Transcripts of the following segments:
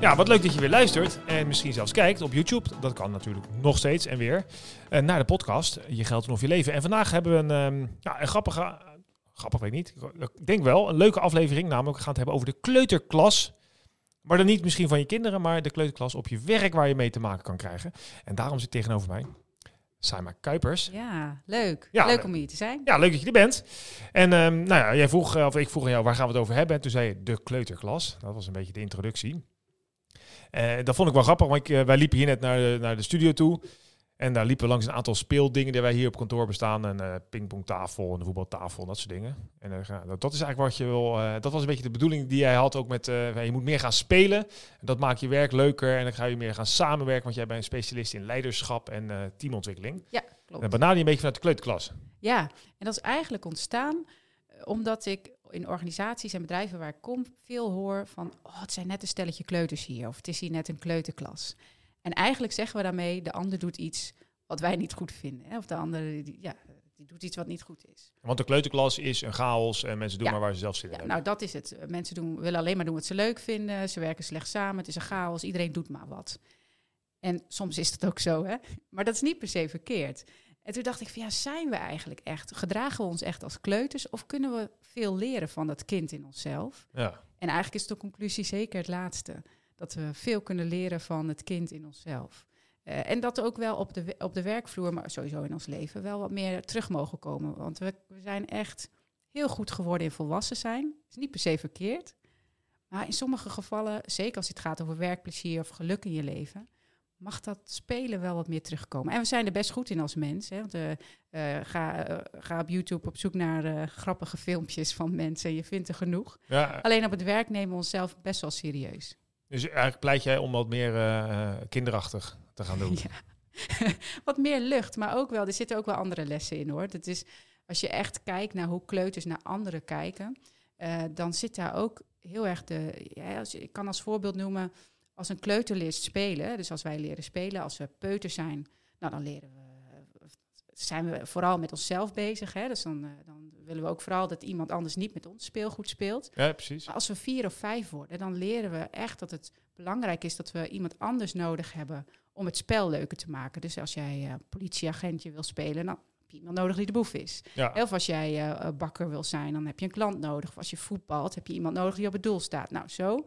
Ja, wat leuk dat je weer luistert en misschien zelfs kijkt op YouTube. Dat kan natuurlijk nog steeds en weer. eh, naar de podcast Je Geld en of Je Leven. En vandaag hebben we een, ehm, ja, een grappige, grappig weet ik niet, ik denk wel, een leuke aflevering. Namelijk, we gaan het hebben over de kleuterklas. Maar dan niet misschien van je kinderen, maar de kleuterklas op je werk waar je mee te maken kan krijgen. En daarom zit tegenover mij Saima Kuipers. Ja, leuk. Ja, leuk leuk. om hier te zijn. Ja, leuk dat je er bent. En ehm, nou ja, jij vroeg, eh, of ik vroeg aan jou, waar gaan we het over hebben? En toen zei je de kleuterklas. Dat was een beetje de introductie. Eh, dat vond ik wel grappig, want ik, eh, wij liepen hier net naar de, naar de studio toe. En daar liepen langs een aantal speeldingen die wij hier op kantoor bestaan. Een eh pingpongtafel, een voetbaltafel, dat soort dingen. En dat, is eigenlijk wat je wil. dat was een beetje de bedoeling die jij had ook met. je moet meer gaan spelen. En dat maakt je werk leuker. En dan ga je meer gaan samenwerken, want jij bent een specialist in leiderschap en teamontwikkeling. Ja, En klopt. dan benader je een beetje vanuit de kleuterklas. Ja, en dat is eigenlijk ontstaan omdat ik in organisaties en bedrijven waar ik kom veel hoor van... oh, het zijn net een stelletje kleuters hier of het is hier net een kleuterklas. En eigenlijk zeggen we daarmee, de ander doet iets wat wij niet goed vinden. Hè? Of de ander, die, ja, die doet iets wat niet goed is. Want de kleuterklas is een chaos en mensen doen Ja. maar waar ze zelf Ja, hebben. nou, dat is het. Mensen doen, willen alleen maar doen wat ze leuk vinden. Ze werken slecht samen. Het is een chaos. Iedereen doet maar wat. En soms is dat ook zo, hè? Maar dat is niet per se verkeerd. En toen dacht ik van ja, zijn we eigenlijk echt? Gedragen we ons echt als kleuters? Of kunnen we veel leren van dat kind in onszelf? Ja. En eigenlijk is de conclusie zeker het laatste. Dat we veel kunnen leren van het kind in onszelf. Eh, en dat ook wel op de, op de werkvloer, maar sowieso in ons leven, wel wat meer terug mogen komen. Want we, we zijn echt heel goed geworden in volwassen zijn. is niet per se verkeerd. Maar in sommige gevallen, zeker als het gaat over werkplezier of geluk in je leven, mag dat spelen wel wat meer terugkomen. En we zijn er best goed in als mens. Hè? Want, eh, eh, ga, eh, ga op YouTube op zoek naar grappige filmpjes van mensen. Je vindt er genoeg. ja. Alleen op het werk nemen we onszelf best wel serieus. Dus eigenlijk pleit jij om wat meer kinderachtig te gaan doen. Ja. Wat meer lucht, maar ook wel, er zitten ook wel andere lessen in hoor. Dat is, als je echt kijkt naar hoe kleuters naar anderen kijken, dan zit daar ook heel erg de. Ja, als, ik kan als voorbeeld noemen, als een kleuter leert spelen, dus als wij leren spelen, als we peuter zijn, nou dan leren we. Zijn we vooral met onszelf bezig. Hè? Dus dan, eh, dan willen we ook vooral dat iemand anders niet met ons speelgoed speelt. Ja, precies. Maar als we vier of vijf worden, dan leren we echt dat het belangrijk is dat we iemand anders nodig hebben om het spel leuker te maken. Dus als jij eh, politieagentje wil spelen, dan heb je iemand nodig die de boef is. Ja. Of als jij eh, bakker wil zijn, dan heb je een klant nodig. Of als je voetbalt, heb je iemand nodig die op het doel staat. Nou, zo.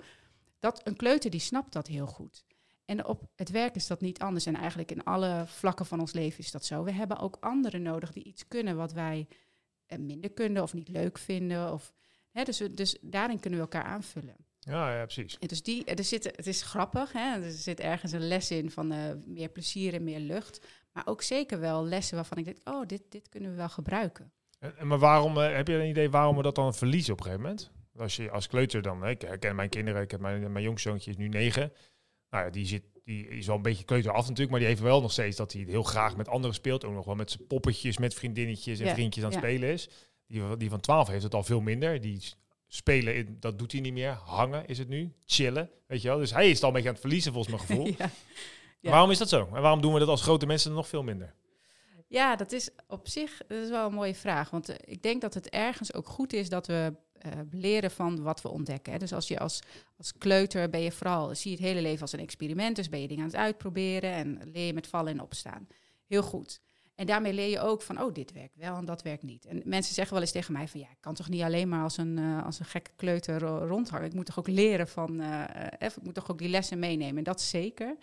Dat, een kleuter die snapt dat heel goed. En op het werk is dat niet anders. En eigenlijk in alle vlakken van ons leven is dat zo. We hebben ook anderen nodig die iets kunnen wat wij eh, minder kunnen of niet leuk vinden. Of, hè, dus, we- dus daarin kunnen we elkaar aanvullen. Ja, ja, precies. En dus die, er zit, het is grappig, hè? er zit ergens een les in van eh, meer plezier en meer lucht. Maar ook zeker wel lessen waarvan ik denk, oh, dit, dit kunnen we wel gebruiken. En, maar waarom, eh, heb je een idee waarom we dat dan verliezen op een gegeven moment? Als je als kleuter dan, ik herken mijn kinderen, ik heb mijn, mijn jongste zoontje is nu negen. Nou ja, die, zit, die is wel een beetje kleuter af natuurlijk, maar die heeft wel nog steeds dat hij heel graag met anderen speelt. Ook nog wel met zijn poppetjes, met vriendinnetjes en Ja, vriendjes aan het ja. spelen is. Die, van- die van 12 heeft het al veel minder. Die spelen, dat doet hij niet meer. Hangen is het nu. Chillen, weet je wel. Dus hij is het al een beetje aan het verliezen volgens mijn gevoel. Ja. Waarom is dat zo? En waarom doen we dat als grote mensen nog veel minder? Ja, dat is op zich dat is wel een mooie vraag. Want eh, ik denk dat het ergens ook goed is dat we eh, leren van wat we ontdekken. Hè. Dus als je als, als kleuter ben je vooral, zie je het hele leven als een experiment. Dus ben je dingen aan het uitproberen en leer je met vallen en opstaan. Heel goed. En daarmee leer je ook van, oh, dit werkt wel en dat werkt niet. En mensen zeggen wel eens tegen mij van, ja, ik kan toch niet alleen maar als een, eh, als een gekke kleuter ro- rondhangen. Ik moet toch ook leren van, ik moet toch ook die lessen meenemen. En dat zeker.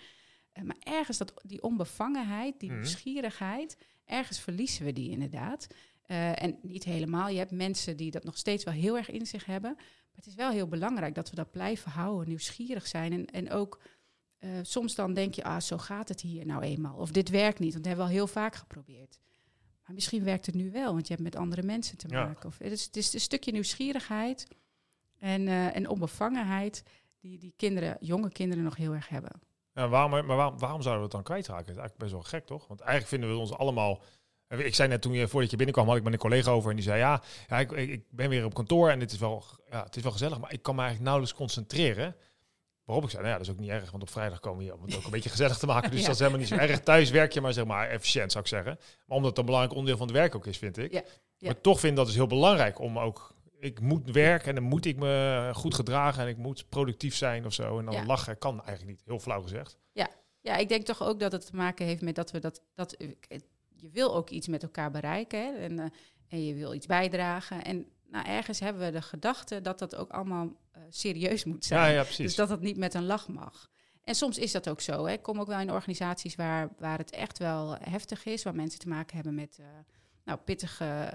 Maar ergens dat, die onbevangenheid, die Mhm. nieuwsgierigheid, ergens verliezen we die inderdaad. Eh, en niet helemaal. Je hebt mensen die dat nog steeds wel heel erg in zich hebben. Maar het is wel heel belangrijk dat we dat blijven houden, nieuwsgierig zijn. En, en ook eh, soms dan denk je, ah, zo gaat het hier nou eenmaal. Of dit werkt niet, want dat hebben we al heel vaak geprobeerd. Maar misschien werkt het nu wel, want je hebt met andere mensen te Ja. maken. Of, het, is, het is een stukje nieuwsgierigheid en, eh, en onbevangenheid die die kinderen, jonge kinderen nog heel erg hebben. En waarom, maar waarom, waarom zouden we het dan kwijtraken? Dat is eigenlijk best wel gek, toch? Want eigenlijk vinden we ons allemaal... Ik zei net toen je, voordat je binnenkwam, had ik met een collega over en die zei, ja, ja ik, ik ben weer op kantoor en het is, wel, ja, het is wel gezellig, maar ik kan me eigenlijk nauwelijks concentreren. Waarop ik zei, nou ja, dat is ook niet erg, want op vrijdag komen we om het ook een beetje gezellig te maken. Dus Ja. dat is helemaal niet zo erg. Thuis werk je maar, zeg maar, efficiënt zou ik zeggen. Maar omdat het een belangrijk onderdeel van het werk ook is, vind ik. Ja. Maar toch vind ik dat is heel belangrijk om ook... Ik moet werken en dan moet ik me goed gedragen en ik moet productief zijn of zo. En dan Ja. lachen kan eigenlijk niet, heel flauw gezegd. Ja, ik denk toch ook dat het te maken heeft met dat we dat. dat je wil ook iets met elkaar bereiken hè, en, eh, en je wil iets bijdragen. En nou, ergens hebben we de gedachte dat dat ook allemaal eh, serieus moet zijn. Ja, ja, precies. Dus dat het niet met een lach mag. En soms is dat ook zo. Hè. Ik kom ook wel in organisaties waar, waar het echt wel heftig is, waar mensen te maken hebben met eh, nou, pittige,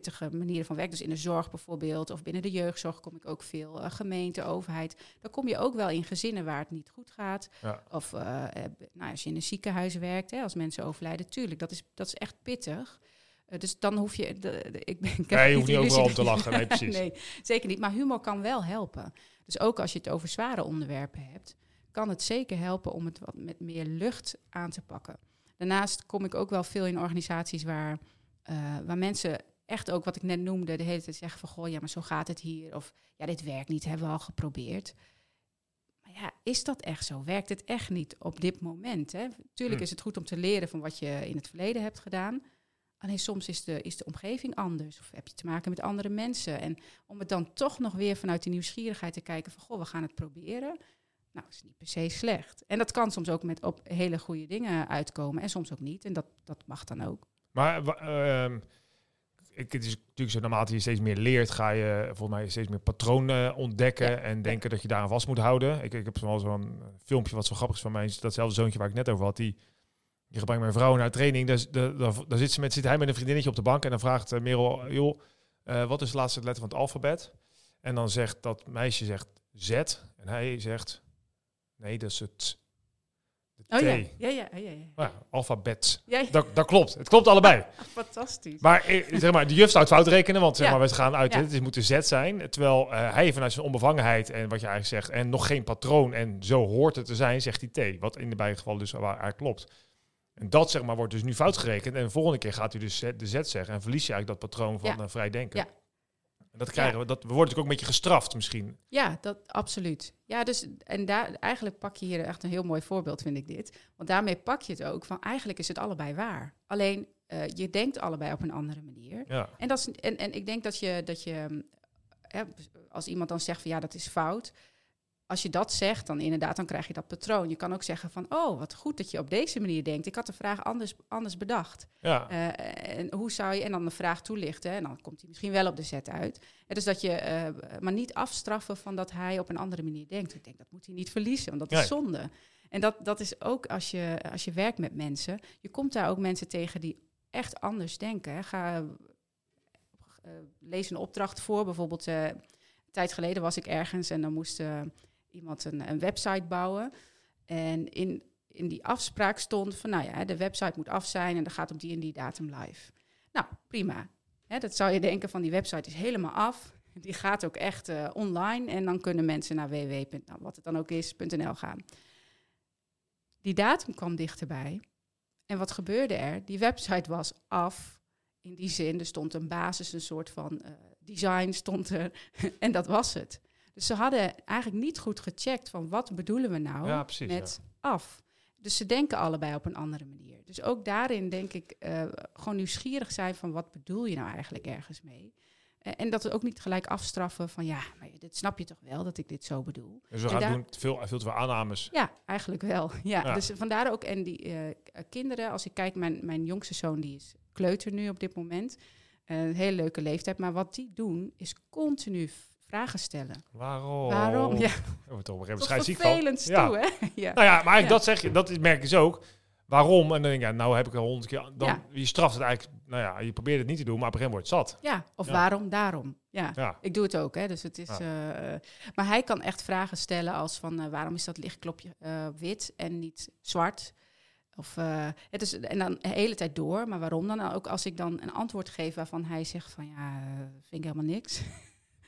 pittige manieren van werk. Dus in de zorg bijvoorbeeld, of binnen de jeugdzorg kom ik ook veel. eh, gemeente, overheid. Dan kom je ook wel in gezinnen waar het niet goed gaat. Ja. Of eh, eh, nou, als je in een ziekenhuis werkt, hè, als mensen overlijden, tuurlijk, dat is, dat is echt pittig. Dus dan hoef je. De, de- ik, ben- ik je hoeft niet overal om te lachen. Nee, precies. nee, zeker niet. Maar humor kan wel helpen. Dus ook als je het over zware onderwerpen hebt, kan het zeker helpen om het wat met meer lucht aan te pakken. Daarnaast kom ik ook wel veel in organisaties waar, waar mensen echt ook wat ik net noemde, de hele tijd zeggen van goh, ja, maar zo gaat het hier. Of ja, dit werkt niet, hebben we al geprobeerd. Maar ja, is dat echt zo? Werkt het echt niet op dit moment? Hè? Tuurlijk Hm. is het goed om te leren van wat je in het verleden hebt gedaan. Alleen soms is de, is de omgeving anders. Of heb je te maken met andere mensen. En om het dan toch nog weer vanuit de nieuwsgierigheid te kijken van... goh, we gaan het proberen. Nou, is niet per se slecht. En dat kan soms ook met op hele goede dingen uitkomen. En soms ook niet. En dat, dat mag dan ook. Maar ehm, ik, het is natuurlijk zo, naarmate je steeds meer leert, ga je volgens mij steeds meer patronen ontdekken Ja. en denken dat je daaraan vast moet houden. Ik, ik heb zo'n filmpje wat zo grappig is van mij, datzelfde zoontje waar ik net over had, die, die gebruikt mijn vrouw naar training. Dus de, daar zit, ze met, zit hij met een vriendinnetje op de bank en dan vraagt eh, Merel, joh, eh, wat is de laatste letter van het alfabet? En dan zegt dat meisje zegt Z en hij zegt, nee, dat is het. Oh ja, ja, ja, ja, ja. Nou alfabet. Dat, dat klopt. Het klopt allebei. Fantastisch. Maar, eh, zeg maar de juf zou het fout rekenen, want zeg maar, we gaan uit, het is moeten Z zijn. Terwijl eh, hij vanuit zijn onbevangenheid en wat je eigenlijk zegt, en nog geen patroon en zo hoort het te zijn, zegt hij T. Wat in de beide gevallen dus waar eigenlijk klopt. En dat zeg maar wordt dus nu fout gerekend. En de volgende keer gaat u dus de Z zeggen en verlies je eigenlijk dat patroon van eh, vrij denken. Ja. En dat krijgen we, dat, we worden natuurlijk ook een beetje gestraft misschien. Ja, dat absoluut. Ja, dus en daar eigenlijk pak je hier echt een heel mooi voorbeeld, vind ik dit. Want daarmee pak je het ook van eigenlijk is het allebei waar. Alleen eh, je denkt allebei op een andere manier. Ja. En, dat is, en, en ik denk dat je, dat je hm, hè, als iemand dan zegt van ja, dat is fout. Als je dat zegt, dan inderdaad, dan krijg je dat patroon. Je kan ook zeggen van, oh, wat goed dat je op deze manier denkt. Ik had de vraag anders, anders bedacht. Ja. Eh, en hoe zou je, en dan de vraag toelichten, en dan komt hij misschien wel op de zet uit. En dus dat je, eh, maar niet afstraffen van dat hij op een andere manier denkt. Ik denk, dat moet hij niet verliezen, want dat is zonde. En dat, dat is ook als je, als je werkt met mensen, je komt daar ook mensen tegen die echt anders denken. hè. Ga, eh, lees een opdracht voor, bijvoorbeeld een tijd geleden was ik ergens en dan moest iemand een, een website bouwen. En in, in die afspraak stond van, nou ja, de website moet af zijn en dat gaat op die en die datum live. Nou, prima. Dat zou je denken van, die website is helemaal af. Die gaat ook echt eh, online en dan kunnen mensen naar www. Nou, wat het dan ook is, .nl gaan. Die datum kwam dichterbij. En wat gebeurde er? Die website was af. In die zin, er stond een basis, een soort van eh, design stond er. en dat was het. Dus ze hadden eigenlijk niet goed gecheckt van wat bedoelen we nou Ja, precies, met af. Dus ze denken allebei op een andere manier. Dus ook daarin denk ik eh, gewoon nieuwsgierig zijn van wat bedoel je nou eigenlijk ergens mee. Eh, en dat we ook niet gelijk afstraffen van ja, maar dit snap je toch wel dat ik dit zo bedoel. Dus we En gaan daar- doen veel, veel te veel aannames. Ja, eigenlijk wel. Ja, Ja. Dus vandaar ook. En die eh, kinderen, als ik kijk, mijn, mijn jongste zoon die is kleuter nu op dit moment. Een hele leuke leeftijd. Maar wat die doen, is continu vragen stellen. Waarom? Waarom? Ja, ik toch op een gegeven Ja. toe, hè? ja. Nou ja, maar eigenlijk Ja. dat zeg je, dat merk je dus ook. Waarom? En dan denk ik, ja, nou heb ik al honderd keer. Dan, Ja. Je straft het eigenlijk, nou ja, je probeert het niet te doen, maar op een gegeven moment wordt het zat. ja, of waarom, daarom. Ja. Ik doe het ook, hè. Dus het is. Eh, maar hij kan echt vragen stellen als van eh, waarom is dat lichtklopje eh, wit en niet zwart? Of het is en dan de hele tijd door. Maar waarom dan? Ook als ik dan een antwoord geef waarvan hij zegt van ja, vind ik helemaal niks.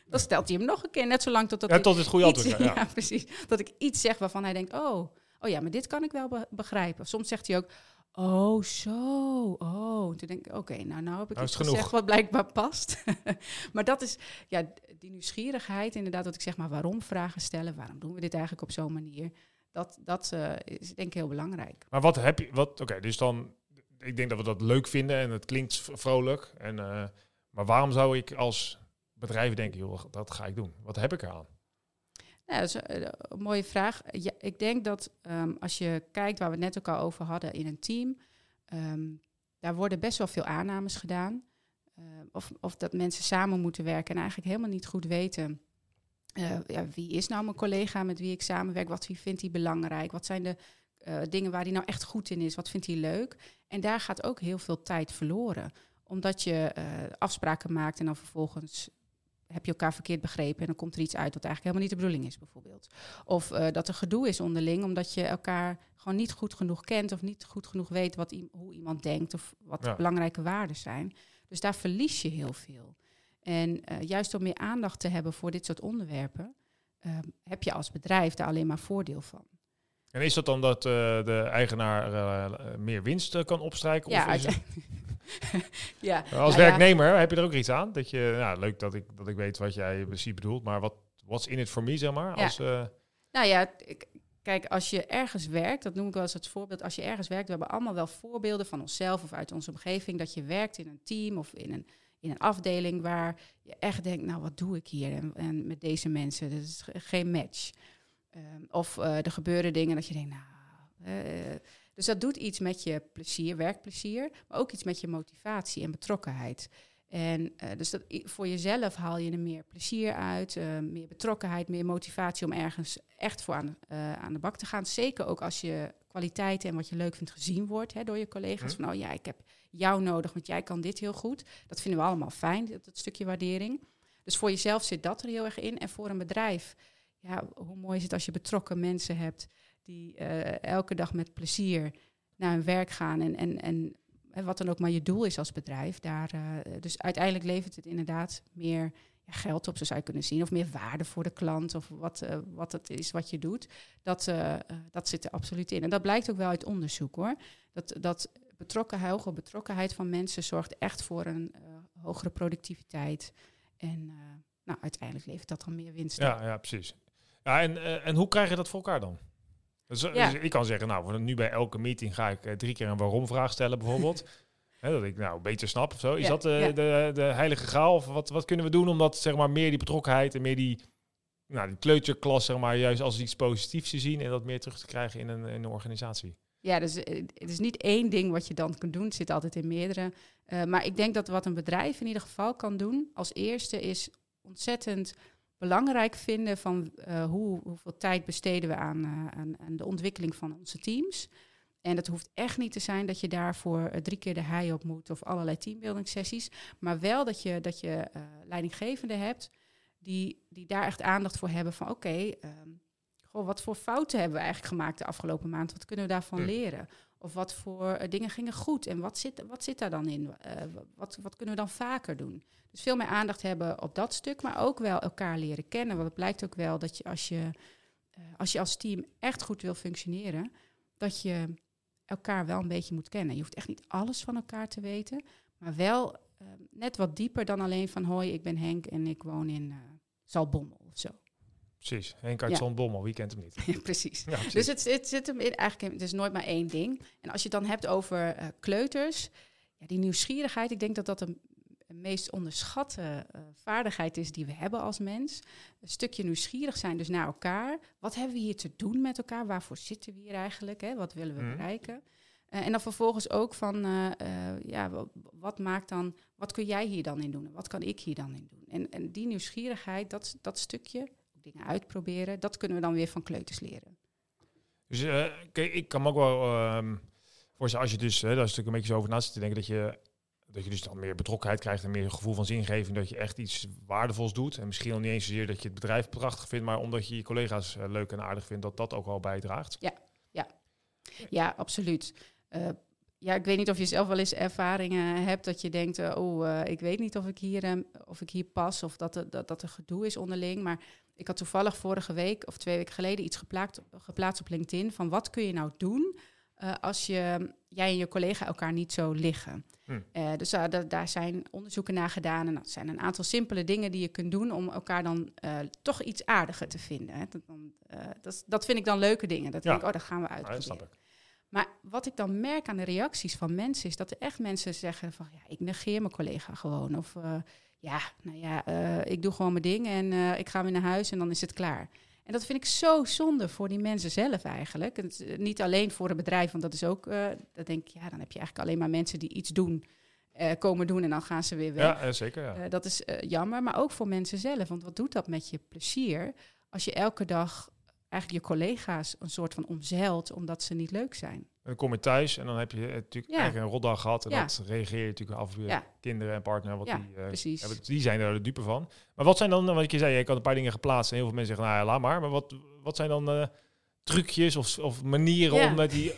Dan stelt hij hem nog een keer, net zolang tot dat ja tot het goede iets, antwoord. Ja. ja, precies. Dat ik iets zeg waarvan hij denkt, oh, oh ja, maar dit kan ik wel begrijpen. Soms zegt hij ook, oh zo, oh. Toen denk ik, oké, nou, nou heb ik Nou iets genoeg. gezegd wat blijkbaar past. maar dat is, ja, die nieuwsgierigheid, inderdaad, dat ik zeg maar waarom vragen stellen, waarom doen we dit eigenlijk op zo'n manier? Dat, dat eh, is denk ik heel belangrijk. Maar wat heb je, wat, oké, dus dan, ik denk dat we dat leuk vinden en het klinkt vrolijk. En, eh, maar waarom zou ik als bedrijf denken, joh, dat ga ik doen? Wat heb ik eraan? Ja, dat is eh, een mooie vraag. Ik denk dat ehm, als je kijkt waar we het net ook al over hadden in een team, ehm, daar worden best wel veel aannames gedaan. Eh, of, of dat mensen samen moeten werken en eigenlijk helemaal niet goed weten. eh, ja, wie is nou mijn collega met wie ik samenwerk? Wat vindt hij belangrijk? Wat zijn de eh, dingen waar hij nou echt goed in is? Wat vindt hij leuk? En daar gaat ook heel veel tijd verloren. Omdat je afspraken maakt en dan vervolgens heb je elkaar verkeerd begrepen en dan komt er iets uit wat eigenlijk helemaal niet de bedoeling is, bijvoorbeeld. Of eh, dat er gedoe is onderling, omdat je elkaar gewoon niet goed genoeg kent of niet goed genoeg weet wat hoe iemand denkt of wat Ja. belangrijke waarden zijn. Dus daar verlies je heel veel. En eh, juist door meer aandacht te hebben voor dit soort onderwerpen, eh, heb je als bedrijf daar alleen maar voordeel van. En is dat dan dat eh, de eigenaar meer winst kan opstrijken? Ja, of is het- ja, als nou ja. werknemer heb je er ook iets aan? Dat je, ja, leuk dat ik, dat ik weet wat jij precies bedoelt, maar wat what's in it for me, zeg maar? Ja. Als, eh, Nou ja, ik- kijk, als je ergens werkt, dat noem ik wel eens het voorbeeld. Als je ergens werkt, we hebben allemaal wel voorbeelden van onszelf of uit onze omgeving. Dat je werkt in een team of in een, in een afdeling waar je echt denkt, nou wat doe ik hier en, en met deze mensen? Dat is ge- geen match. Ehm, of eh, er gebeuren dingen dat je denkt, nou. eh, dus dat doet iets met je plezier, werkplezier, maar ook iets met je motivatie en betrokkenheid. En eh, dus dat, voor jezelf haal je er meer plezier uit, eh, meer betrokkenheid, meer motivatie om ergens echt voor aan, eh, aan de bak te gaan. Zeker ook als je kwaliteiten en wat je leuk vindt gezien wordt hè, door je collega's. Hm. Van, oh ja, ik heb jou nodig, want jij kan dit heel goed. Dat vinden we allemaal fijn, dat, dat stukje waardering. Dus voor jezelf zit dat er heel erg in. En voor een bedrijf, ja, hoe mooi is het als je betrokken mensen hebt die eh, elke dag met plezier naar hun werk gaan en, en, en hè, wat dan ook maar je doel is als bedrijf. Daar, eh, dus uiteindelijk levert het inderdaad meer geld op, zo zou je kunnen zien, of meer waarde voor de klant, of wat, eh, wat het is wat je doet. Dat, dat zit er absoluut in. En dat blijkt ook wel uit onderzoek hoor. Dat, dat betrokkenheid, hoge betrokkenheid van mensen zorgt echt voor een hogere productiviteit. En nou, uiteindelijk levert dat dan meer winst ja, ja, precies. Ja, en, en hoe krijg je dat voor elkaar dan? Dus, eh, Ja. dus ik kan zeggen, nou, nu bij elke meeting ga ik eh, drie keer een waarom-vraag stellen, bijvoorbeeld. Dat ik nou beter snap of zo. Is Ja, dat eh, ja. de, de heilige graal? Of wat, wat kunnen we doen om dat, zeg maar, meer die betrokkenheid en meer die, nou, die kleuterklas, zeg maar, juist als iets positiefs te zien en dat meer terug te krijgen in een, in een organisatie? Ja, dus eh, het is niet één ding wat je dan kunt doen. Het zit altijd in meerdere. Eh, maar ik denk dat wat een bedrijf in ieder geval kan doen, als eerste is ontzettend belangrijk vinden van eh, hoe, hoeveel tijd besteden we aan, eh, aan, aan de ontwikkeling van onze teams. En dat hoeft echt niet te zijn dat je daarvoor eh, drie keer de hei op moet of allerlei teambuilding sessies. Maar wel dat je, dat je eh, leidinggevenden hebt die, die daar echt aandacht voor hebben van oké, ehm, goh, wat voor fouten hebben we eigenlijk gemaakt de afgelopen maand? Wat kunnen we daarvan Hm. leren? Of wat voor eh, dingen gingen goed en wat zit, wat zit daar dan in? Eh, wat, wat kunnen we dan vaker doen? Dus veel meer aandacht hebben op dat stuk, maar ook wel elkaar leren kennen. Want het blijkt ook wel dat je als je, eh, als, je als team echt goed wil functioneren, dat je elkaar wel een beetje moet kennen. Je hoeft echt niet alles van elkaar te weten, maar wel net wat dieper dan alleen van hoi, ik ben Henk en ik woon in Zaltbommel of zo. Precies. Henk uit Ja. Zandbommel, wie kent hem niet? Precies. Ja, precies. Dus het, het zit hem in, eigenlijk, het is nooit maar één ding. En als je het dan hebt over eh, kleuters, ja, die nieuwsgierigheid, ik denk dat dat een, meest onderschatte eh, vaardigheid is die we hebben als mens. Een stukje nieuwsgierig zijn dus naar elkaar. Wat hebben we hier te doen met elkaar? Waarvoor zitten we hier eigenlijk? Hè? Wat willen we Mhm. bereiken? Eh, en dan vervolgens ook van, ja, wa- wat maakt dan, wat kun jij hier dan in doen? En wat kan ik hier dan in doen? En, en die nieuwsgierigheid, dat, dat stukje, dingen uitproberen, dat kunnen we dan weer van kleuters leren. Dus kijk, ik kan me ook wel ehm voorstellen, als je dus, hè, daar is natuurlijk een beetje zo over na te denken, dat je, dat je dus dan meer betrokkenheid krijgt en meer gevoel van zingeving, dat je echt iets waardevols doet. En misschien nog niet eens zozeer dat je het bedrijf prachtig vindt, maar omdat je je collega's eh, leuk en aardig vindt, dat dat ook wel bijdraagt. Ja, absoluut. Eh, ja, ik weet niet of je zelf wel eens ervaringen hebt dat je denkt, oh, ik weet niet of ik hier, eh, of ik hier pas of dat er, dat, dat er gedoe is onderling. Maar Ik had toevallig vorige week of twee weken geleden iets geplaatst, geplaatst op LinkedIn van wat kun je nou doen uh, als je, jij en je collega elkaar niet zo liggen. Hm. Uh, dus uh, daar zijn onderzoeken naar gedaan en dat zijn een aantal simpele dingen die je kunt doen om elkaar dan toch iets aardiger te vinden. Hè. Dat, dan, dat, dat, vind ik dan leuke dingen. Dat ja. denk ik, oh, dat gaan we uitproberen. Ja, maar wat ik dan merk aan de reacties van mensen is dat er echt mensen zeggen van ja, ik negeer mijn collega gewoon. Of ja, nou ja, ik doe gewoon mijn ding en ik ga weer naar huis en dan is het klaar. En dat vind ik zo zonde voor die mensen zelf eigenlijk. Eh, niet alleen voor het bedrijf, want dat is ook, uh, dat denk ik, ja, dan heb je eigenlijk alleen maar mensen die iets doen, komen doen en dan gaan ze weer weg. Ja, zeker. Ja. dat is jammer, maar ook voor mensen zelf. Want wat doet dat met je plezier als je elke dag eigenlijk je collega's een soort van omzeilt omdat ze niet leuk zijn? Dan kom je thuis en dan heb je natuurlijk ja. eigenlijk een rotdag gehad. En dat reageer je natuurlijk af op je kinderen en partner. Wat die, uh, hebben, die zijn er de dupe van. Maar wat zijn dan, wat je zei, je kan een paar dingen geplaatst. En heel veel mensen zeggen, nou ja, laat maar. Maar wat, wat zijn dan uh, trucjes of, of manieren om met die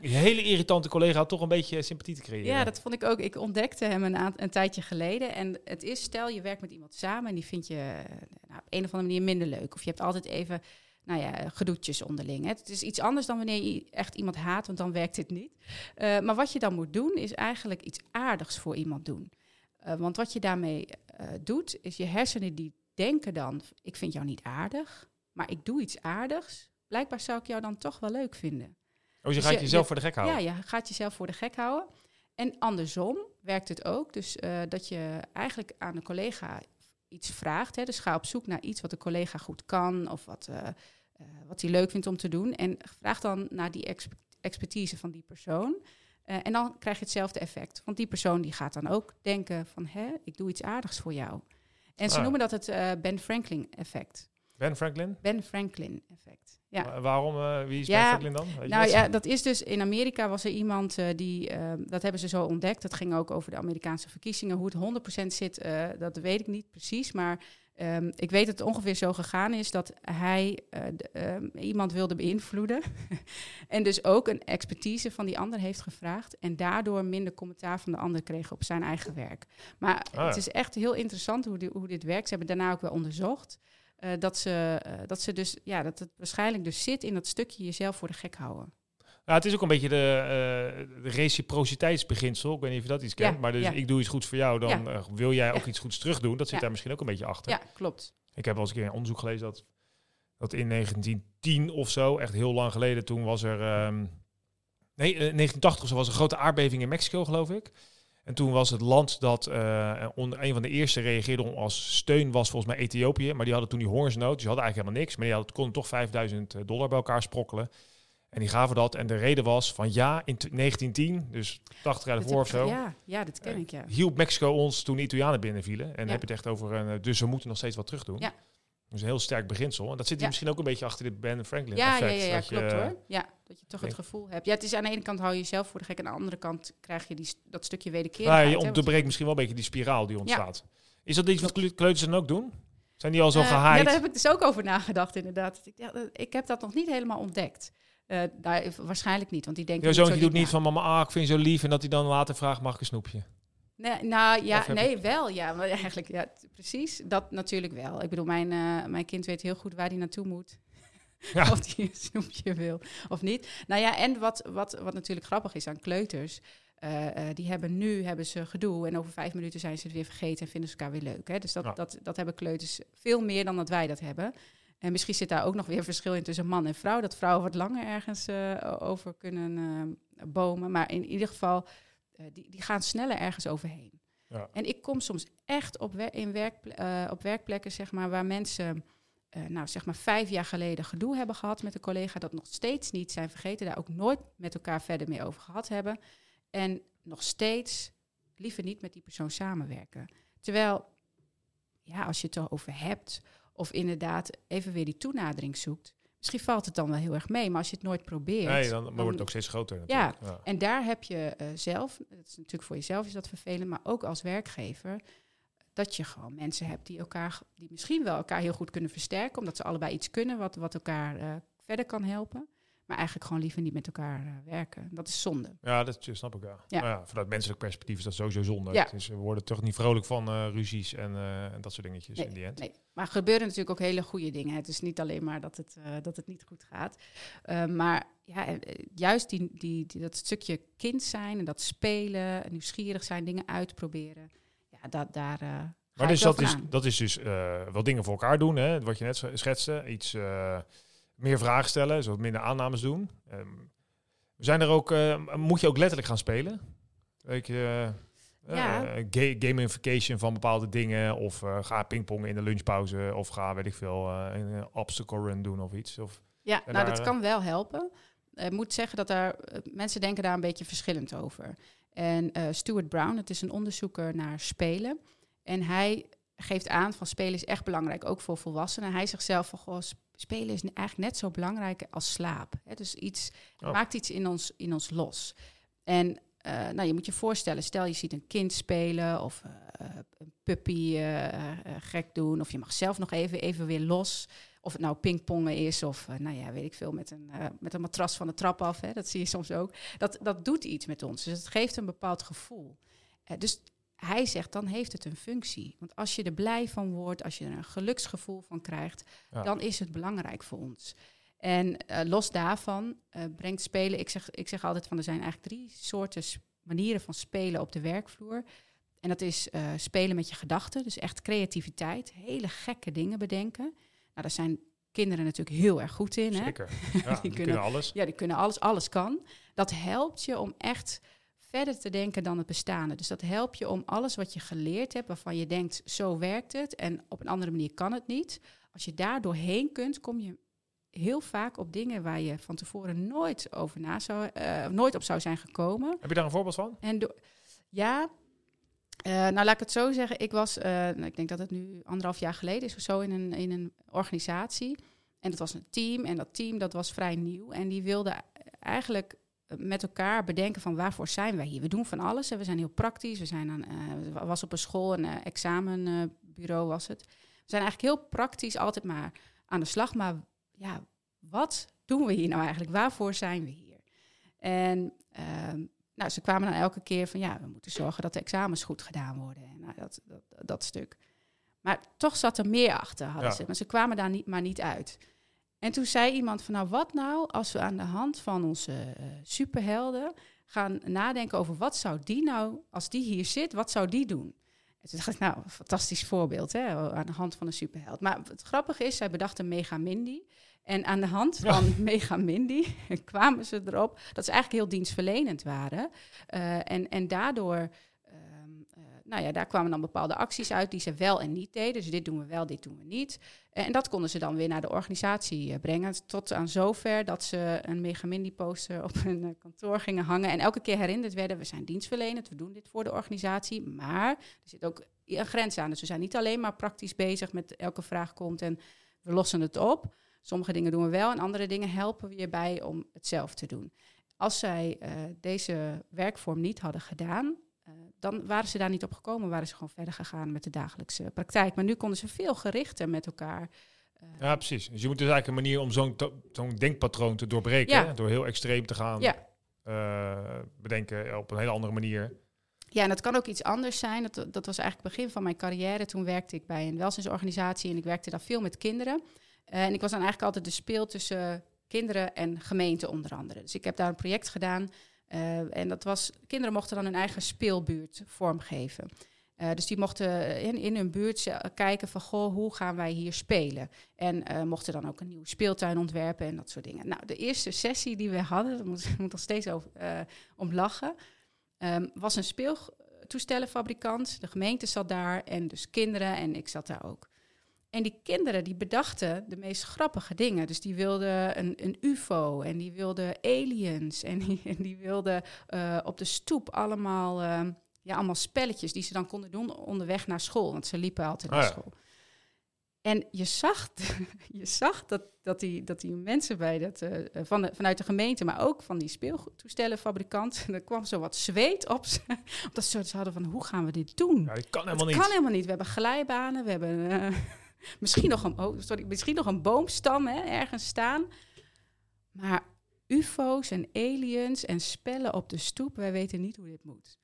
hele irritante collega toch een beetje sympathie te creëren? Ja, dat vond ik ook. Ik ontdekte hem een, een tijdje geleden. En het is, stel je werkt met iemand samen en die vind je eh, nou, op een of andere manier minder leuk. Of je hebt altijd even nou ja, gedoetjes onderling. Hè. Het is iets anders dan wanneer je echt iemand haat, want dan werkt het niet. Uh, maar wat je dan moet doen, is eigenlijk iets aardigs voor iemand doen. Uh, want wat je daarmee uh, doet, is je hersenen die denken dan, ik vind jou niet aardig, maar ik doe iets aardigs. Blijkbaar zou ik jou dan toch wel leuk vinden. Oh, je dus gaat jezelf voor de gek houden? Ja, je gaat jezelf voor de gek houden. En andersom werkt het ook. Dus dat je eigenlijk aan een collega iets vraagt. Hè. Dus ga op zoek naar iets wat de collega goed kan of wat, uh, wat hij leuk vindt om te doen. En vraag dan naar die expertise van die persoon. Uh, en dan krijg je hetzelfde effect. Want die persoon die gaat dan ook denken van, hè, ik doe iets aardigs voor jou. En ze ah. noemen dat het Ben Franklin effect. Ben Franklin? Ben Franklin effect. Ja. Waarom? Uh, wie is Ben Franklin dan? Weet nou ja, dat is dus in Amerika was er iemand die, dat hebben ze zo ontdekt. Dat ging ook over de Amerikaanse verkiezingen. Hoe het 100% zit, dat weet ik niet precies. Maar um, ik weet dat het ongeveer zo gegaan is dat hij de, um, iemand wilde beïnvloeden. en dus ook een expertise van die ander heeft gevraagd. En daardoor minder commentaar van de ander kreeg op zijn eigen werk. Maar ah, het is echt heel interessant hoe, die, hoe dit werkt. Ze hebben daarna ook wel onderzocht. Uh, dat, ze, uh, dat ze dus, ja, dat het waarschijnlijk dus zit in dat stukje jezelf voor de gek houden. Ja, het is ook een beetje de, uh, de reciprociteitsbeginsel. Ik weet niet of je dat iets kent, ja, maar dus ja. ik doe iets goeds voor jou, dan ja. wil jij ook iets goeds terug doen. Dat zit daar misschien ook een beetje achter. Ja, klopt. Ik heb wel eens een keer een onderzoek gelezen dat, dat in 1910 of zo, echt heel lang geleden, toen was er... Um, nee, 1980 was een grote aardbeving in Mexico, geloof ik. En toen was het land dat uh, een van de eerste reageerde als steun was volgens mij Ethiopië. Maar die hadden toen die hongersnood. Dus die hadden eigenlijk helemaal niks. Maar die hadden, konden toch 5000 eh, dollar bij elkaar sprokkelen. En die gaven dat. En de reden was van ja, in 1910, dus 80 jaar ervoor of zo. Ja, ja, dat ken ik, ja. Hielp Mexico ons toen de Italianen binnenvielen. En dan heb je het echt over, een, dus we moeten nog steeds wat terug doen. Ja. Dus een heel sterk beginsel. En dat zit hier misschien ook een beetje achter dit Ben Franklin ja, effect. Ja, ja, ja klopt hoor. Ja, dat je toch het gevoel hebt. Ja, het is aan de ene kant hou je jezelf voor de gek. Aan de andere kant krijg je die, dat stukje wederkerigheid. Ja, je onderbreekt misschien wel een beetje die spiraal die ontstaat. Is dat iets wat kleuters dan ook doen? Zijn die al zo uh, gehaaid? Ja, daar heb ik dus ook over nagedacht inderdaad. Ik heb dat nog niet helemaal ontdekt. Uh, daar, waarschijnlijk niet, want die. Jouw zoontje doet niet van mama, ah, ik vind je zo lief... en dat hij dan later vraagt, mag ik een snoepje? Nee, nou ja, nee, wel. Ja, maar eigenlijk, ja, precies. Dat natuurlijk wel. Ik bedoel, mijn, uh, mijn kind weet heel goed waar hij naartoe moet. Ja. of hij een snoepje wil of niet. Nou ja, en wat, wat, wat natuurlijk grappig is aan kleuters. Uh, uh, die hebben nu hebben ze gedoe en over vijf minuten zijn ze het weer vergeten en vinden ze elkaar weer leuk. Hè? Dus dat, ja. dat, dat hebben kleuters veel meer dan dat wij dat hebben. En misschien zit daar ook nog weer verschil in tussen man en vrouw. Dat vrouwen wat langer ergens uh, over kunnen bomen. Maar in ieder geval uh, die, die gaan sneller ergens overheen. Ja. En ik kom soms echt op, wer in werk, op werkplekken zeg maar, waar mensen nou, zeg maar vijf jaar geleden gedoe hebben gehad met een collega, dat nog steeds niet zijn vergeten, daar ook nooit met elkaar verder mee over gehad hebben. En nog steeds liever niet met die persoon samenwerken. Terwijl, ja, als je het erover hebt, of inderdaad even weer die toenadering zoekt, Misschien valt het dan wel heel erg mee, maar als je het nooit probeert... Nee, dan, dan wordt het ook steeds groter ja, ja, en daar heb je uh, zelf, dat is natuurlijk voor jezelf is dat vervelend, maar ook als werkgever, dat je gewoon mensen hebt die elkaar, die misschien wel elkaar heel goed kunnen versterken, omdat ze allebei iets kunnen wat, wat elkaar uh, verder kan helpen. Maar eigenlijk gewoon liever niet met elkaar eh, werken. Dat is zonde. Ja, dat snap ik ja. Ja. Nou ja vanuit menselijk perspectief is dat sowieso zonde. Ja. Het is, we worden toch niet vrolijk van eh, ruzies en, eh, en dat soort dingetjes Nee, in die end. Nee, maar er gebeuren natuurlijk ook hele goede dingen. Het is niet alleen maar dat het, eh, dat het niet goed gaat. Eh, maar ja, eh, eh, juist die, die, die, dat stukje kind zijn en dat spelen, en nieuwsgierig zijn, dingen uitproberen. Ja, dat, daar. eh, Maar dus dat, is, dat is dus eh, wel dingen voor elkaar doen, hè? wat je net schetste. Iets eh, meer vragen stellen, zo wat minder aannames doen. Ehm, zijn er ook, eh, moet je ook letterlijk gaan spelen? Weet je, eh, Ja. eh, ga- gamification van bepaalde dingen. Of ga pingpongen in de lunchpauze. Of ga, weet ik veel, een obstacle run doen of iets. Of, Ja, nou, daar, dat kan wel helpen. Ik moet zeggen dat daar mensen denken daar een beetje verschillend over. En Stuart Brown, het is een onderzoeker naar spelen. En hij geeft aan van spelen is echt belangrijk, ook voor volwassenen. Hij zegt zelf van goh, spelen is eigenlijk net zo belangrijk als slaap. Hè? Dus iets het Oh. maakt iets in ons, in ons los. En eh, nou, je moet je voorstellen, stel je ziet een kind spelen of eh, een puppy eh, gek doen, of je mag zelf nog even, even weer los. Of het nou pingpongen is of, nou ja, weet ik veel, met een, met een matras van de trap af. Hè, dat zie je soms ook. Dat, dat doet iets met ons. Dus het geeft een bepaald gevoel. Dus hij zegt, dan heeft het een functie. Want als je er blij van wordt, als je er een geluksgevoel van krijgt, Ja. dan is het belangrijk voor ons. En eh, los daarvan eh, brengt spelen, ik zeg, ik zeg altijd van er zijn eigenlijk drie soorten manieren van spelen op de werkvloer. En dat is eh, spelen met je gedachten, dus echt creativiteit, hele gekke dingen bedenken. Nou, daar zijn kinderen natuurlijk heel erg goed in. Hè? zeker. Ja, die, kunnen- kunnen alles. Ja, die kunnen alles, alles kan. Dat helpt je om echt verder te denken dan het bestaande. Dus dat helpt je om alles wat je geleerd hebt, waarvan je denkt, zo werkt het en op een andere manier kan het niet. Als je daar doorheen kunt, kom je heel vaak op dingen waar je van tevoren nooit over na zou, eh, nooit op zou zijn gekomen. Heb je daar een voorbeeld van? En ja, eh, nou laat ik het zo zeggen. Ik was, eh, nou, ik denk dat het nu anderhalf jaar geleden is of zo in een, in een organisatie. En dat was een team. En dat team dat was vrij nieuw. En die wilde eigenlijk met elkaar bedenken van waarvoor zijn wij hier. We doen van alles. En we zijn heel praktisch. We zijn aan, eh, was op een school, een eh, examenbureau was het. We zijn eigenlijk heel praktisch altijd maar aan de slag. Maar ja, wat doen we hier nou eigenlijk? Waarvoor zijn we hier? En ehm, nou, ze kwamen dan elke keer van ja, we moeten zorgen dat de examens goed gedaan worden. En nou, dat, dat, dat stuk. Maar toch zat er meer achter, hadden Ja. ze. Maar ze kwamen daar niet, maar niet uit. En toen zei iemand van nou, wat nou als we aan de hand van onze eh, superhelden gaan nadenken over wat zou die nou, als die hier zit, wat zou die doen? En toen dacht ik, nou, fantastisch voorbeeld hè, aan de hand van een superheld. Maar het grappige is, zij bedachten Mega Mindy. En aan de hand van Mega Mindy kwamen ze erop dat ze eigenlijk heel dienstverlenend waren. Eh, en, en daardoor, nou ja, daar kwamen dan bepaalde acties uit die ze wel en niet deden. Dus dit doen we wel, dit doen we niet. Eh, en dat konden ze dan weer naar de organisatie eh, brengen. Tot aan zover dat ze een Mega Mindy poster op hun eh, kantoor gingen hangen. En elke keer herinnerd werden, we zijn dienstverlenend, we doen dit voor de organisatie. Maar er zit ook een grens aan. Dus we zijn niet alleen maar praktisch bezig met elke vraag komt en we lossen het op. Sommige dingen doen we wel en andere dingen helpen we je bij om het zelf te doen. Als zij deze werkvorm niet hadden gedaan, dan waren ze daar niet op gekomen. Waren ze gewoon verder gegaan met de dagelijkse praktijk. Maar nu konden ze veel gerichter met elkaar. eh, Ja, precies. Dus je moet dus eigenlijk een manier om zo'n zo'n denkpatroon te doorbreken. Ja. hè, Door heel extreem te gaan Ja. eh, bedenken op een hele andere manier. Ja, en dat kan ook iets anders zijn. Dat, dat was eigenlijk het begin van mijn carrière. Toen werkte ik bij een welzijnsorganisatie en ik werkte daar veel met kinderen. Eh, en ik was dan eigenlijk altijd de speel tussen kinderen en gemeente onder andere. Dus ik heb daar een project gedaan. Eh, en dat was, kinderen mochten dan hun eigen speelbuurt vormgeven. Eh, dus die mochten in, in hun buurt kijken van, goh, hoe gaan wij hier spelen? En eh, mochten dan ook een nieuwe speeltuin ontwerpen en dat soort dingen. Nou, de eerste sessie die we hadden, daar moet moet nog steeds over, om lachen, ehm, was een speeltoestellenfabrikant. De gemeente zat daar en dus kinderen en ik zat daar ook. En die kinderen die bedachten de meest grappige dingen. Dus die wilden een, een ufo en die wilden aliens en die, en die wilden eh, op de stoep allemaal, eh, ja, allemaal spelletjes die ze dan konden doen onderweg naar school. Want ze liepen altijd Ah, naar ja. school. En je zag, je zag dat, dat, die, dat die mensen bij dat, eh, van de, vanuit de gemeente, maar ook van die speeltoestellenfabrikant, er kwam zo wat zweet op ze. Omdat ze hadden van, hoe gaan we dit doen? Ja, dat kan helemaal niet. kan helemaal niet. We hebben glijbanen, we hebben eh, misschien, nog een, oh, sorry, misschien nog een boomstam hè, ergens staan. Maar UFO's en aliens en spellen op de stoep. Wij weten niet hoe dit moet.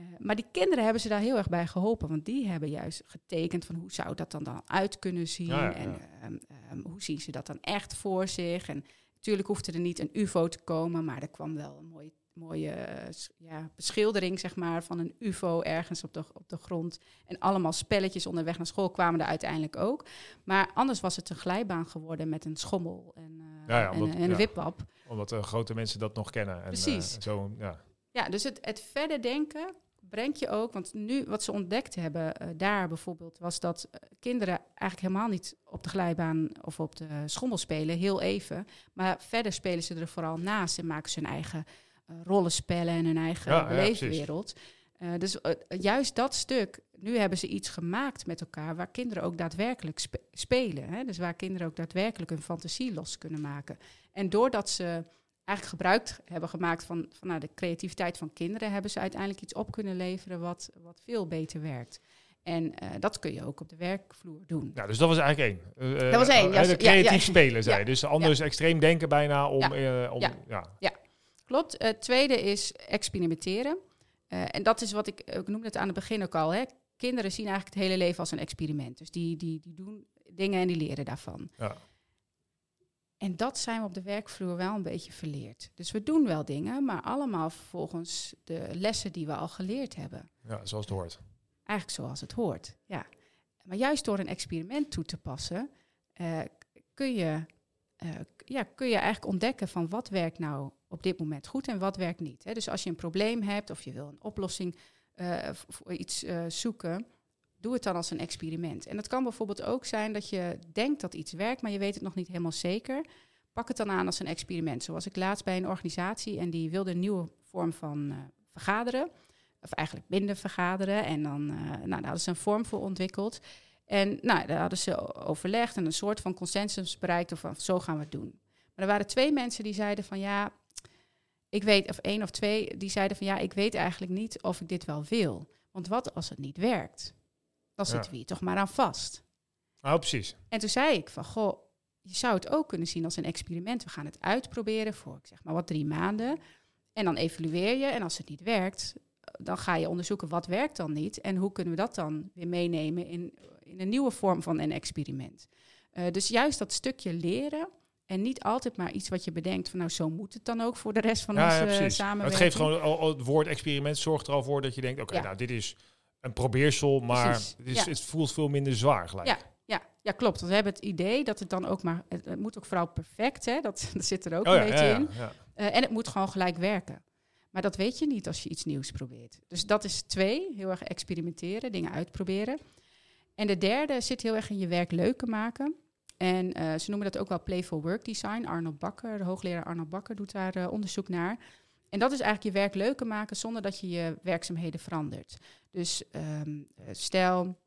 Uh, maar die kinderen hebben ze daar heel erg bij geholpen, want die hebben juist getekend van hoe zou dat dan, dan uit kunnen zien Ja, ja, ja. en ehm, ehm, hoe zien ze dat dan echt voor zich. En natuurlijk hoefde er niet een UFO te komen, maar er kwam wel een mooie, mooie eh, ja, beschildering zeg maar, van een UFO ergens op de, op de grond. En allemaal spelletjes onderweg naar school kwamen er uiteindelijk ook. Maar anders was het een glijbaan geworden met een schommel en, eh, Ja, ja, en, omdat- en een ja. wipwap. Omdat eh, grote mensen dat nog kennen. En, Precies. eh, zo, ja. Ja, dus het, het verder denken brengt je ook, want nu wat ze ontdekt hebben eh, daar bijvoorbeeld, was dat eh, kinderen eigenlijk helemaal niet op de glijbaan of op de schommel spelen, heel even. Maar verder spelen ze er vooral naast en maken ze hun eigen eh, rollenspellen en hun eigen Ja, ja, beleefwereld. Eh, dus eh, juist dat stuk, nu hebben ze iets gemaakt met elkaar waar kinderen ook daadwerkelijk spe- spelen. Hè? Dus waar kinderen ook daadwerkelijk hun fantasie los kunnen maken. En doordat ze eigenlijk gebruik hebben gemaakt van, van nou, de creativiteit van kinderen, hebben ze uiteindelijk iets op kunnen leveren wat, wat veel beter werkt. En dat kun je ook op de werkvloer doen. Ja, dus dat was eigenlijk één. Dat was één, ja, ja, creatief ja. spelen, zei. Dus anders extreem denken bijna om... Om Ja. ja. Klopt. Het tweede is experimenteren. Eh, en dat is wat ik, ik noemde het aan het begin ook al. Hè. Kinderen zien eigenlijk het hele leven als een experiment. Dus die, die, die doen dingen en die leren daarvan. Ja. En dat zijn we op de werkvloer wel een beetje verleerd. Dus we doen wel dingen, maar allemaal volgens de lessen die we al geleerd hebben. ja, zoals het hoort. Eigenlijk zoals het hoort, ja. Maar juist door een experiment toe te passen, eh, kun, je, eh, ja, kun je eigenlijk ontdekken van wat werkt nou op dit moment goed en wat werkt niet. Hè. Dus als je een probleem hebt of je wil een oplossing eh, voor iets eh, zoeken, doe het dan als een experiment. En dat kan bijvoorbeeld ook zijn dat je denkt dat iets werkt, maar je weet het nog niet helemaal zeker. Pak het dan aan als een experiment. Zoals ik laatst bij een organisatie en die wilde een nieuwe vorm van eh, vergaderen of eigenlijk minder vergaderen. En dan nou, daar hadden ze een vorm voor ontwikkeld. En nou, daar hadden ze overlegd en een soort van consensus bereikt of van zo gaan we het doen. Maar er waren twee mensen die zeiden van ja, ik weet, of één of twee, die zeiden van ja, ik weet eigenlijk niet of ik dit wel wil. Want wat als het niet werkt? Dan Ja. zitten we hier toch maar aan vast. Nou, precies. En toen zei ik van, goh, je zou het ook kunnen zien als een experiment. We gaan het uitproberen voor, ik zeg maar wat, drie maanden. En dan evalueer je. En als het niet werkt, dan ga je onderzoeken wat werkt dan niet. En hoe kunnen we dat dan weer meenemen in, in een nieuwe vorm van een experiment. Eh, dus juist dat stukje leren. En niet altijd maar iets wat je bedenkt van, nou zo moet het dan ook voor de rest van Ja, onze ja, precies. Maar samenwerking. het geeft gewoon al, al het woord experiment zorgt er al voor dat je denkt, oké, Ja. nou dit is een probeersel, maar het, is, het voelt veel minder zwaar gelijk. Ja. Ja, ja, klopt. Want we hebben het idee dat het dan ook maar... Het, het moet ook vooral perfect, hè? Dat, dat zit er ook Oh een beetje in. Eh, en het moet gewoon gelijk werken. Maar dat weet je niet als je iets nieuws probeert. Dus dat is twee, heel erg experimenteren, dingen uitproberen. En de derde zit heel erg in je werk leuker maken. En eh, ze noemen dat ook wel playful work design. Arnold Bakker, de hoogleraar Arnold Bakker, doet daar eh, onderzoek naar. En dat is eigenlijk je werk leuker maken zonder dat je je werkzaamheden verandert. Dus ehm, eh, stel,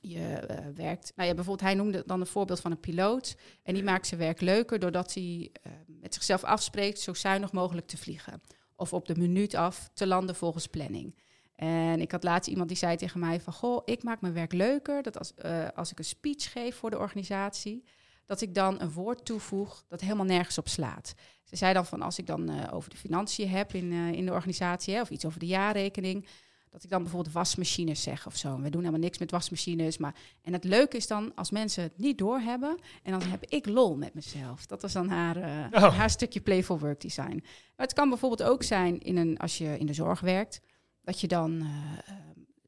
je werkt. Nou ja, bijvoorbeeld, hij noemde dan een voorbeeld van een piloot. En die maakt zijn werk leuker doordat hij met zichzelf afspreekt zo zuinig mogelijk te vliegen. Of op de minuut af te landen volgens planning. En ik had laatst iemand die zei tegen mij van... Goh, ik maak mijn werk leuker dat als, eh, als ik een speech geef voor de organisatie... dat ik dan een woord toevoeg dat helemaal nergens op slaat. Ze zei dan van als ik dan eh, over de financiën heb in, eh, in de organisatie... Hè, of iets over de jaarrekening... dat ik dan bijvoorbeeld wasmachines zeg of zo. We doen helemaal niks met wasmachines. Maar... En het leuke is dan als mensen het niet doorhebben... en dan heb ik lol met mezelf. Dat was dan haar, Oh. haar stukje playful work design. Maar het kan bijvoorbeeld ook zijn in een, als je in de zorg werkt... dat je dan eh, eh,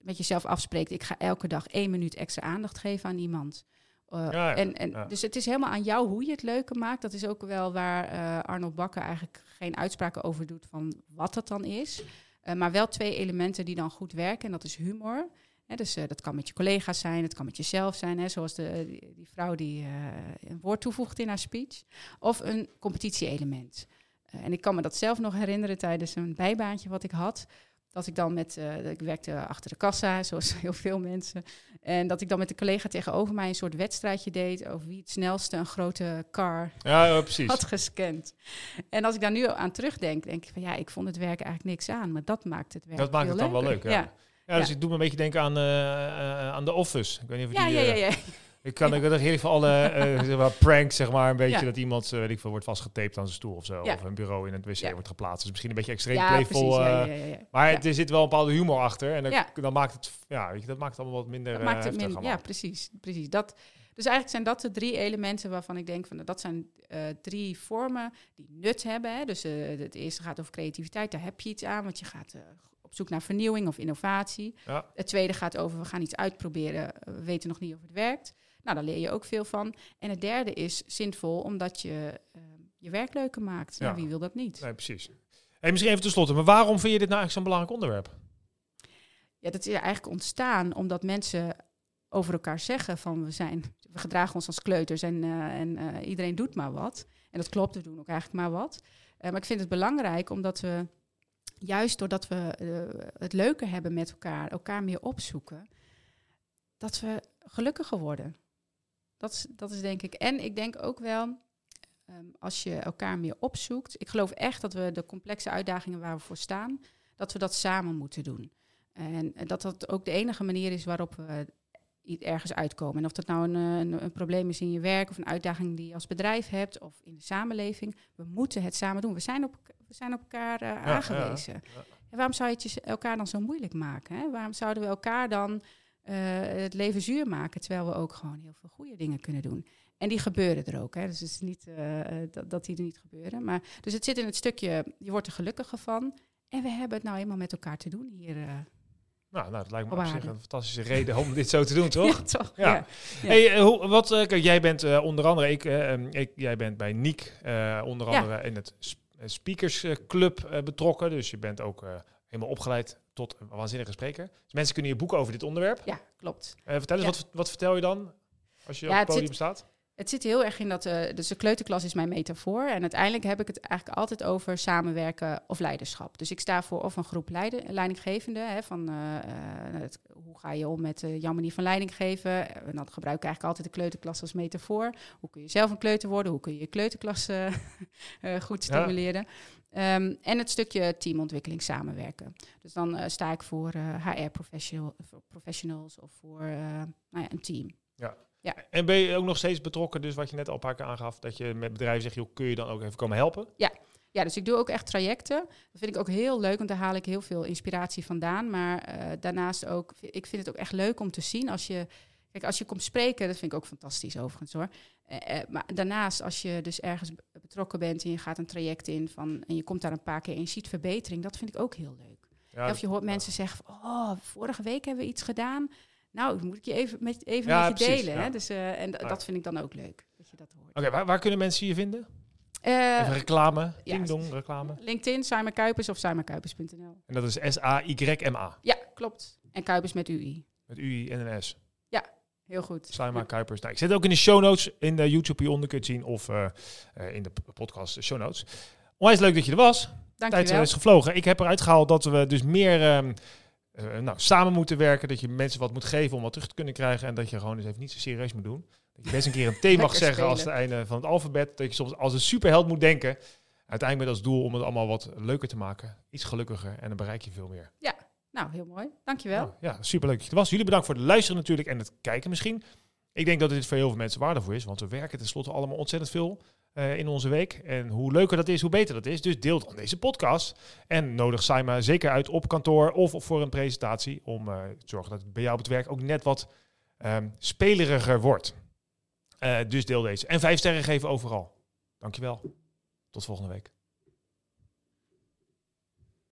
met jezelf afspreekt... ik ga elke dag één minuut extra aandacht geven aan iemand... Uh, Ja, en, en, ja. Dus het is helemaal aan jou hoe je het leuker maakt. Dat is ook wel waar uh, Arnold Bakker eigenlijk geen uitspraken over doet van wat dat dan is. Uh, maar wel twee elementen die dan goed werken. En dat is humor. Hè, dus dat kan met je collega's zijn, het kan met jezelf zijn. Hè, zoals de, die, die vrouw die een woord toevoegt in haar speech. Of een competitie-element. En ik kan me dat zelf nog herinneren tijdens een bijbaantje wat ik had. Dat ik dan met, uh, ik werkte achter de kassa, zoals heel veel mensen. En dat ik dan met een collega tegenover mij een soort wedstrijdje deed over wie het snelste een grote car ja, precies. had gescand. En als ik daar nu aan terugdenk, denk ik van ja, ik vond het werk eigenlijk niks aan. Maar dat maakt het werk Dat maakt het dan leuker. wel leuk, ja. ja. Ja, dus ik doe me een beetje denken aan, uh, uh, aan The Office. Ik weet niet of ja, die, ja, ja, ja. Ik kan ik er heerlijk van alle eh, zeg maar, pranks, zeg maar, een beetje Ja. dat iemand, eh, weet ik veel, wordt vastgetaped aan zijn stoel of zo. Ja. Of een bureau in het wc Ja. wordt geplaatst. Dus misschien een beetje extreem playful. precies. Maar het- er zit wel een bepaalde humor achter. En dan, dan maakt het, ja, weet je, dat maakt het allemaal wat minder Dat eh, maakt het heftig min, ja, precies. precies. Dat, dus eigenlijk zijn dat de drie elementen waarvan ik denk van dat zijn drie vormen die nut hebben. Hè. Dus het eerste gaat over creativiteit, daar heb je iets aan, want je gaat op zoek naar vernieuwing of innovatie. Het tweede gaat over we gaan iets uitproberen, we weten nog niet of het werkt. Nou, daar leer je ook veel van. En het derde is zinvol omdat je eh, je werk leuker maakt. Ja. Wie wil dat niet? Nee, precies. Hey, misschien even tenslotte, maar waarom vind je dit nou eigenlijk zo'n belangrijk onderwerp? Ja, dat is eigenlijk ontstaan omdat mensen over elkaar zeggen van we zijn, we gedragen ons als kleuters en, eh, en eh, iedereen doet maar wat. En dat klopt, we doen ook eigenlijk maar wat. Eh, maar ik vind het belangrijk omdat we, juist doordat we het leuker hebben met elkaar, elkaar meer opzoeken, dat we gelukkiger worden. Dat is, dat is denk ik. En ik denk ook wel, ehm, als je elkaar meer opzoekt, ik geloof echt dat we de complexe uitdagingen waar we voor staan, dat we dat samen moeten doen. En dat dat ook de enige manier is waarop we ergens uitkomen. En of dat nou een, een, een probleem is in je werk of een uitdaging die je als bedrijf hebt of in de samenleving. We moeten het samen doen. We zijn op, we zijn op elkaar eh, aangewezen. ja. En waarom zou je het elkaar dan zo moeilijk maken? Hè? Waarom zouden we elkaar dan eh, het leven zuur maken, terwijl we ook gewoon heel veel goede dingen kunnen doen? En die gebeuren er ook. Hè? Dus het is niet eh, eh, dat, dat die er niet gebeuren. Maar, dus het zit in het stukje, je wordt er gelukkiger van. En we hebben het nou eenmaal met elkaar te doen hier. Nou, nou, dat lijkt me Op op zich een fantastische reden om dit zo te doen, toch? Ja, toch? Ja. Ja. Ja. Hey, hoe, wat, kijk, jij bent onder andere, ik, ehm, ik, jij bent bij Niek onder Ja. andere in het sp- speakersclub eh, betrokken. Dus je bent ook helemaal opgeleid tot een waanzinnige spreker. Dus mensen kunnen je boeken over dit onderwerp. Ja, klopt. Eh, vertel eens, Ja. wat, wat vertel je dan als je Ja, op het podium zit- staat? Het zit heel erg in dat, eh dus de kleuterklas is mijn metafoor. En uiteindelijk heb ik het eigenlijk altijd over samenwerken of leiderschap. Dus ik sta voor of een groep leiden, leidinggevenden. Hè, van eh, het- hoe ga je om met jouw manier van leiding geven? En dan gebruik ik eigenlijk altijd de kleuterklas als metafoor. Hoe kun je zelf een kleuter worden? Hoe kun je je kleuterklas goed Ja. Ehm, en het stukje teamontwikkeling samenwerken. Dus dan eh, sta ik voor eh, HR-professionals of voor eh, nou ja, een team. En ben je ook nog steeds betrokken, dus wat je net al een paar keer aangaf, dat je met bedrijven zegt, joh, kun je dan ook even komen helpen? Ja, dus ik doe ook echt trajecten. Dat vind ik ook heel leuk, want daar haal ik heel veel inspiratie vandaan. Maar eh, daarnaast ook, ik vind het ook echt leuk om te zien als je... Kijk, als je komt spreken, dat vind ik ook fantastisch overigens hoor. Eh, eh, maar daarnaast, als je dus ergens be- betrokken bent en je gaat een traject in van, en je komt daar een paar keer en je ziet verbetering, dat vind ik ook heel leuk. Ja, of je hoort mensen zeggen van, oh, vorige week hebben we iets gedaan. Nou, dat moet ik je even met, even Ja, met je precies, delen. ja. Hè? Dus, eh, en dat vind ik dan ook leuk, dat je dat hoort. Oké, waar, waar kunnen mensen je vinden? Even reclame, ja. ding reclame. LinkedIn, Simon Kuipers of simonkuipers.nl. En dat is S-A-Y-M-A, Ja, klopt. En Kuipers met UI. met U-I en een S. Heel goed. Simon Kuipers. Nou, ik zet het ook in de show notes in de YouTube hieronder kun je het zien of eh, eh, in de podcast show notes. Onwijs leuk dat je er was. Tijd Dankjewel. is gevlogen. Ik heb eruit gehaald dat we dus meer ehm, eh, nou, samen moeten werken. Dat je mensen wat moet geven om wat terug te kunnen krijgen. En dat je gewoon dus even niet zo serieus moet doen. Dat je best een keer een thema mag zeggen als het einde van het alfabet. Dat je soms als een superheld moet denken. Uiteindelijk met als doel om het allemaal wat leuker te maken. Iets gelukkiger en dan bereik je veel meer. Nou, heel mooi. Dankjewel. Nou, ja, superleuk dat was. Jullie bedankt voor het luisteren natuurlijk en het kijken misschien. Ik denk dat dit voor heel veel mensen waardevol is, want we werken tenslotte allemaal ontzettend veel eh, in onze week. En hoe leuker dat is, hoe beter dat is. Dus deel dan deze podcast en nodig Saima zeker uit op kantoor of voor een presentatie om eh, te zorgen dat het bij jou op het werk ook net wat ehm, speleriger wordt. Eh, dus deel deze. En vijf sterren geven overal. Dankjewel. Tot volgende week.